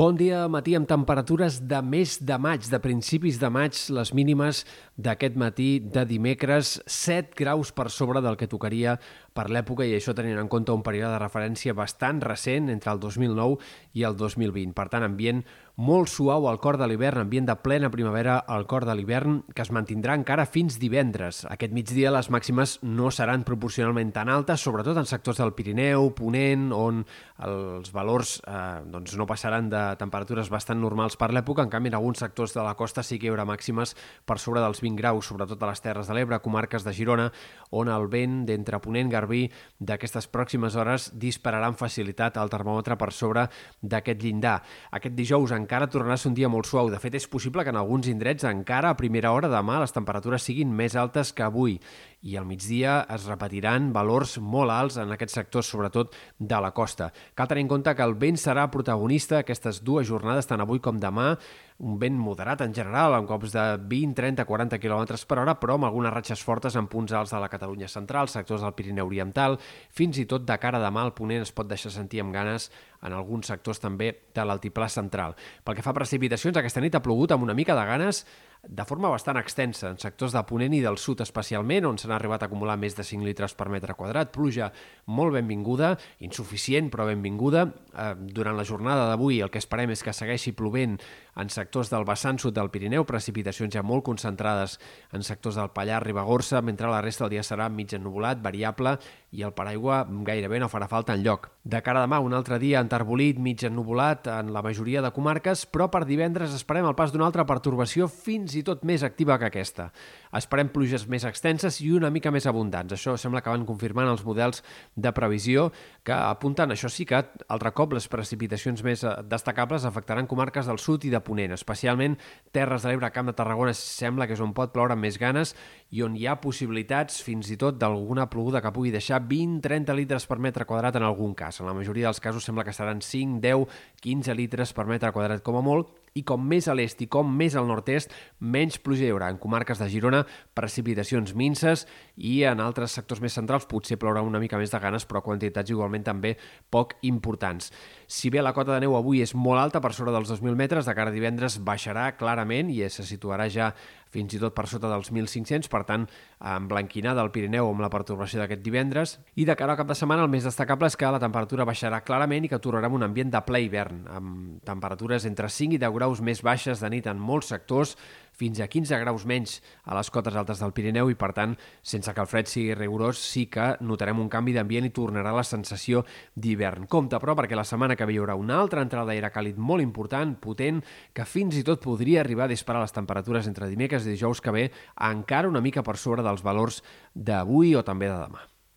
Bon dia, matí amb temperatures de mes de maig, de principis de maig, les mínimes d'aquest matí de dimecres, 7 graus per sobre del que tocaria per l'època i això tenint en compte un període de referència bastant recent entre el 2009 i el 2020. Per tant, ambient molt suau al cor de l'hivern, ambient de plena primavera al cor de l'hivern, que es mantindrà encara fins divendres. Aquest migdia les màximes no seran proporcionalment tan altes, sobretot en sectors del Pirineu, Ponent, on els valors eh, doncs no passaran de temperatures bastant normals per l'època. En canvi, en alguns sectors de la costa sí que hi haurà màximes per sobre dels 20 graus, sobretot a les Terres de l'Ebre, comarques de Girona, on el vent d'entre Ponent, Garbí, d'aquestes pròximes hores dispararà amb facilitat el termòmetre per sobre d'aquest llindar. Aquest dijous en encara tornarà a ser un dia molt suau. De fet, és possible que en alguns indrets encara a primera hora demà les temperatures siguin més altes que avui i al migdia es repetiran valors molt alts en aquests sectors, sobretot de la costa. Cal tenir en compte que el vent serà protagonista aquestes dues jornades, tant avui com demà, un vent moderat en general, amb cops de 20, 30, 40 km per hora, però amb algunes ratxes fortes en punts alts de la Catalunya central, sectors del Pirineu Oriental, fins i tot de cara demà el ponent es pot deixar sentir amb ganes en alguns sectors també de l'altiplà central. Pel que fa a precipitacions, aquesta nit ha plogut amb una mica de ganes de forma bastant extensa en sectors de Ponent i del sud especialment, on s'han arribat a acumular més de 5 litres per metre quadrat. Pluja molt benvinguda, insuficient però benvinguda. Eh, durant la jornada d'avui el que esperem és que segueixi plovent en sectors del vessant sud del Pirineu, precipitacions ja molt concentrades en sectors del Pallars, Ribagorça, mentre la resta del dia serà mig ennubulat, variable i el paraigua gairebé no farà falta en lloc. De cara a demà, un altre dia enterbolit, mig ennubulat en la majoria de comarques, però per divendres esperem el pas d'una altra pertorbació fins i tot més activa que aquesta. Esperem pluges més extenses i una mica més abundants. Això sembla que van confirmant els models de previsió que apunten, això sí, que altre cop les precipitacions més eh, destacables afectaran comarques del sud i de Ponent, especialment Terres de l'Ebre, Camp de Tarragona, sembla que és on pot ploure amb més ganes i on hi ha possibilitats fins i tot d'alguna ploguda que pugui deixar 20-30 litres per metre quadrat en algun cas. En la majoria dels casos sembla que seran 5, 10, 15 litres per metre quadrat com a molt i com més a l'est i com més al nord-est, menys pluja hi haurà. En comarques de Girona, precipitacions minces i en altres sectors més centrals potser plourà una mica més de ganes, però quantitats igualment també poc importants. Si bé la cota de neu avui és molt alta, per sobre dels 2.000 metres, de cara a divendres baixarà clarament i se situarà ja fins i tot per sota dels 1.500, per tant, emblanquinada al Pirineu amb la pertorbació d'aquest divendres. I de cara al cap de setmana, el més destacable és que la temperatura baixarà clarament i que tornarem un ambient de ple hivern, amb temperatures entre 5 i 10 graus més baixes de nit en molts sectors, fins a 15 graus menys a les cotes altes del Pirineu i, per tant, sense que el fred sigui rigorós, sí que notarem un canvi d'ambient i tornarà la sensació d'hivern. Compte, però, perquè la setmana que ve hi haurà una altra entrada d'aire càlid molt important, potent, que fins i tot podria arribar a disparar les temperatures entre dimecres i dijous que ve encara una mica per sobre dels valors d'avui o també de demà.